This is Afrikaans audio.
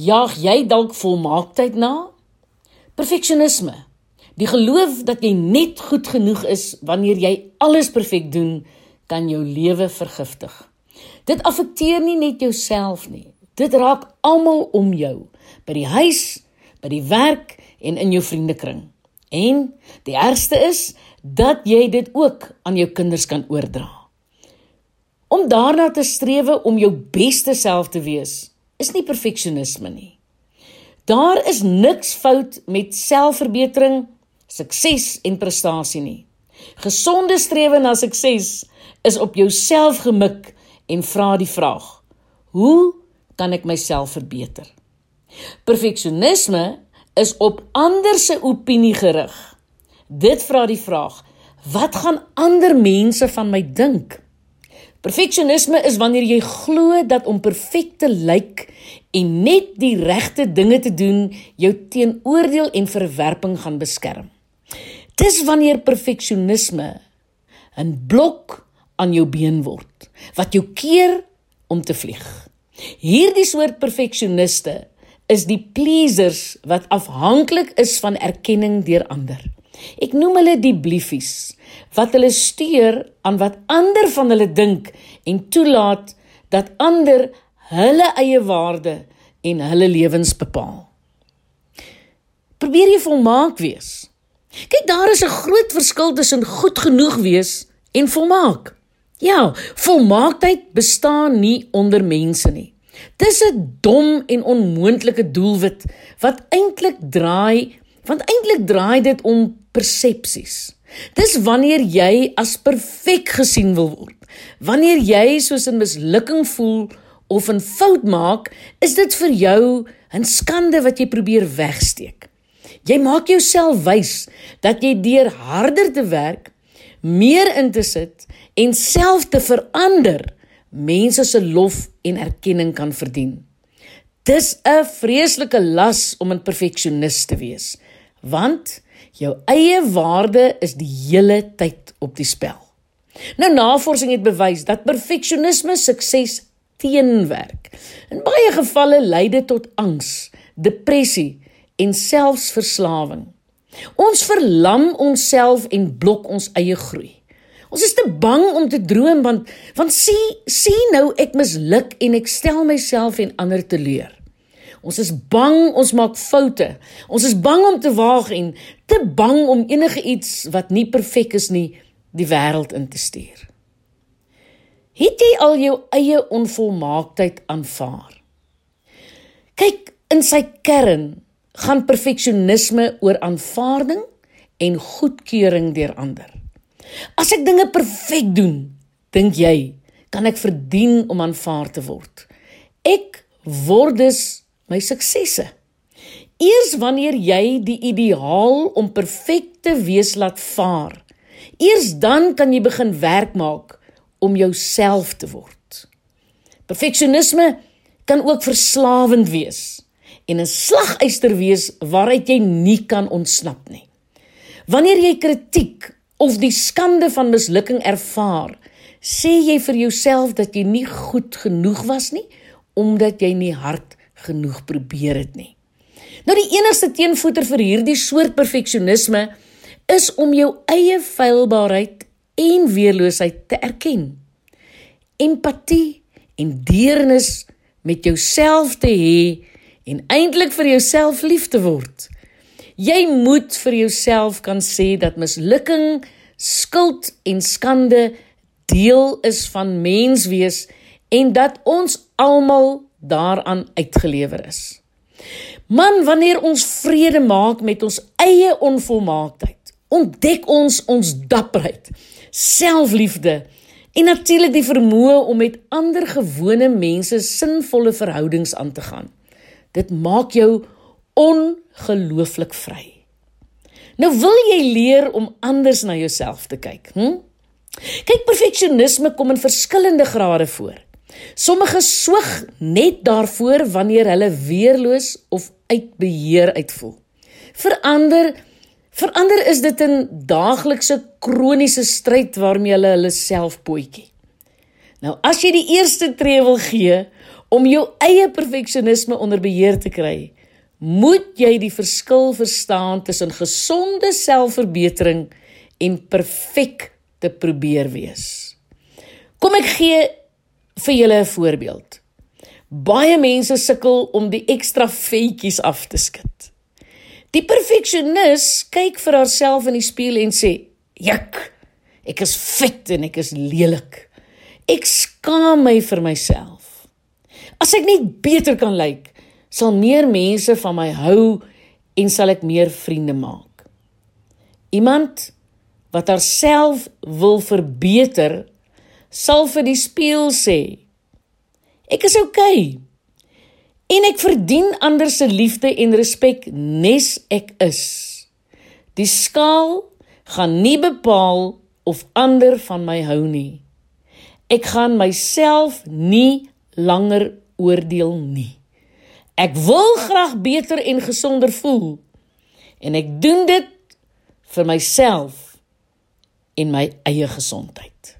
Jaag jy dalk volmaaktheid na? Perfeksionisme. Die geloof dat jy net goed genoeg is wanneer jy alles perfek doen, kan jou lewe vergiftig. Dit affekteer nie net jouself nie. Dit raak almal om jou, by die huis, by die werk en in jou vriendekring. En die ergste is dat jy dit ook aan jou kinders kan oordra. Om daarna te strewe om jou beste self te wees, is nie perfeksionisme nie. Daar is niks fout met selfverbetering, sukses en prestasie nie. Gesonde strewe na sukses is op jouself gemik en vra die vraag: Hoe kan ek myself verbeter? Perfeksionisme is op ander se opinie gerig. Dit vra die vraag: Wat gaan ander mense van my dink? Perfeksionisme is wanneer jy glo dat om perfek te lyk en net die regte dinge te doen jou teen oordeel en verwerping gaan beskerm. Dis wanneer perfeksionisme 'n blok aan jou been word wat jou keer om te vlieg. Hierdie soort perfeksioniste is die pleasers wat afhanklik is van erkenning deur ander. Ek noem hulle die bliefies wat hulle steur aan wat ander van hulle dink en toelaat dat ander hulle eie waarde en hulle lewens bepaal. Probeer jy volmaak wees. Kyk, daar is 'n groot verskil tussen goed genoeg wees en volmaak. Ja, volmaaktheid bestaan nie onder mense nie. Dis 'n dom en onmoontlike doelwit wat eintlik draai, want eintlik draai dit om persepsies. Dis wanneer jy as perfek gesien wil word. Wanneer jy soos 'n mislukking voel of 'n fout maak, is dit vir jou 'n skande wat jy probeer wegsteek. Jy maak jouself wys dat jy deur harder te werk, meer in te sit en self te verander, mense se lof en erkenning kan verdien. Dis 'n vreeslike las om 'n perfeksionis te wees, want jou eie waarde is die hele tyd op die spel. Nou navorsing het bewys dat perfeksionisme sukses teenwerk. In baie gevalle lei dit tot angs, depressie en selfs verslawing. Ons verlam onsself en blok ons eie groei. Ons is te bang om te droom want want sien sien nou ek misluk en ek stel myself en ander teleur. Ons is bang ons maak foute. Ons is bang om te waag en te bang om enige iets wat nie perfek is nie die wêreld in te stuur. Het jy al jou eie onvolmaaktheid aanvaar? Kyk, in sy kern gaan perfeksionisme oor aanvaarding en goedkeuring deur ander. As ek dinge perfek doen, dink jy, kan ek verdien om aanvaar te word. Ek word dus my suksesse. Eers wanneer jy die ideaal om perfek te wees laat vaar, eers dan kan jy begin werk maak om jouself te word. Perfeksionisme kan ook verslawend wees en 'n slaguister wees waaruit jy nie kan ontsnap nie. Wanneer jy kritiek of die skande van mislukking ervaar, sê jy vir jouself dat jy nie goed genoeg was nie omdat jy nie hard genoeg probeer het nie. Nou die enigste teenvoeter vir hierdie soort perfeksionisme is om jou eie feilbaarheid en weerloosheid te erken. Empatie en deernis met jouself te hê en eintlik vir jouself lief te word. Jy moet vir jouself kan sê dat mislukking, skuld en skande deel is van menswees en dat ons almal daaraan uitgelewer is. Man, wanneer ons vrede maak met ons eie onvolmaaktheid, ontdek ons ons dapperheid selfliefde en natuurlik die vermoë om met ander gewone mense sinvolle verhoudings aan te gaan. Dit maak jou ongelooflik vry. Nou wil jy leer om anders na jouself te kyk, hm? Kyk, perfeksionisme kom in verskillende grade voor. Sommige swig net daarvoor wanneer hulle weerloos of uit beheer uitvoel. Verander Verander is dit 'n daaglikse kroniese stryd waarmee hulle hulle self potjie. Nou as jy die eerste tree wil gee Om jou eie perfeksionisme onder beheer te kry, moet jy die verskil verstaan tussen gesonde selfverbetering en perfek te probeer wees. Kom ek gee vir julle 'n voorbeeld. Baie mense sukkel om die ekstra vetjies af te skud. Die perfeksionis kyk vir haarself in die spieël en sê: "Juk, ek is vet en ek is lelik. Ek skaam my vir myself. As ek net beter kan lyk, sal meer mense van my hou en sal ek meer vriende maak." Iemand wat haarself wil verbeter, sal vir die spieël sê: Ek is oukei. Okay. En ek verdien ander se liefde en respek nes ek is. Die skaal gaan nie bepaal of ander van my hou nie. Ek gaan myself nie langer oordeel nie. Ek wil graag beter en gesonder voel en ek doen dit vir myself en my eie gesondheid.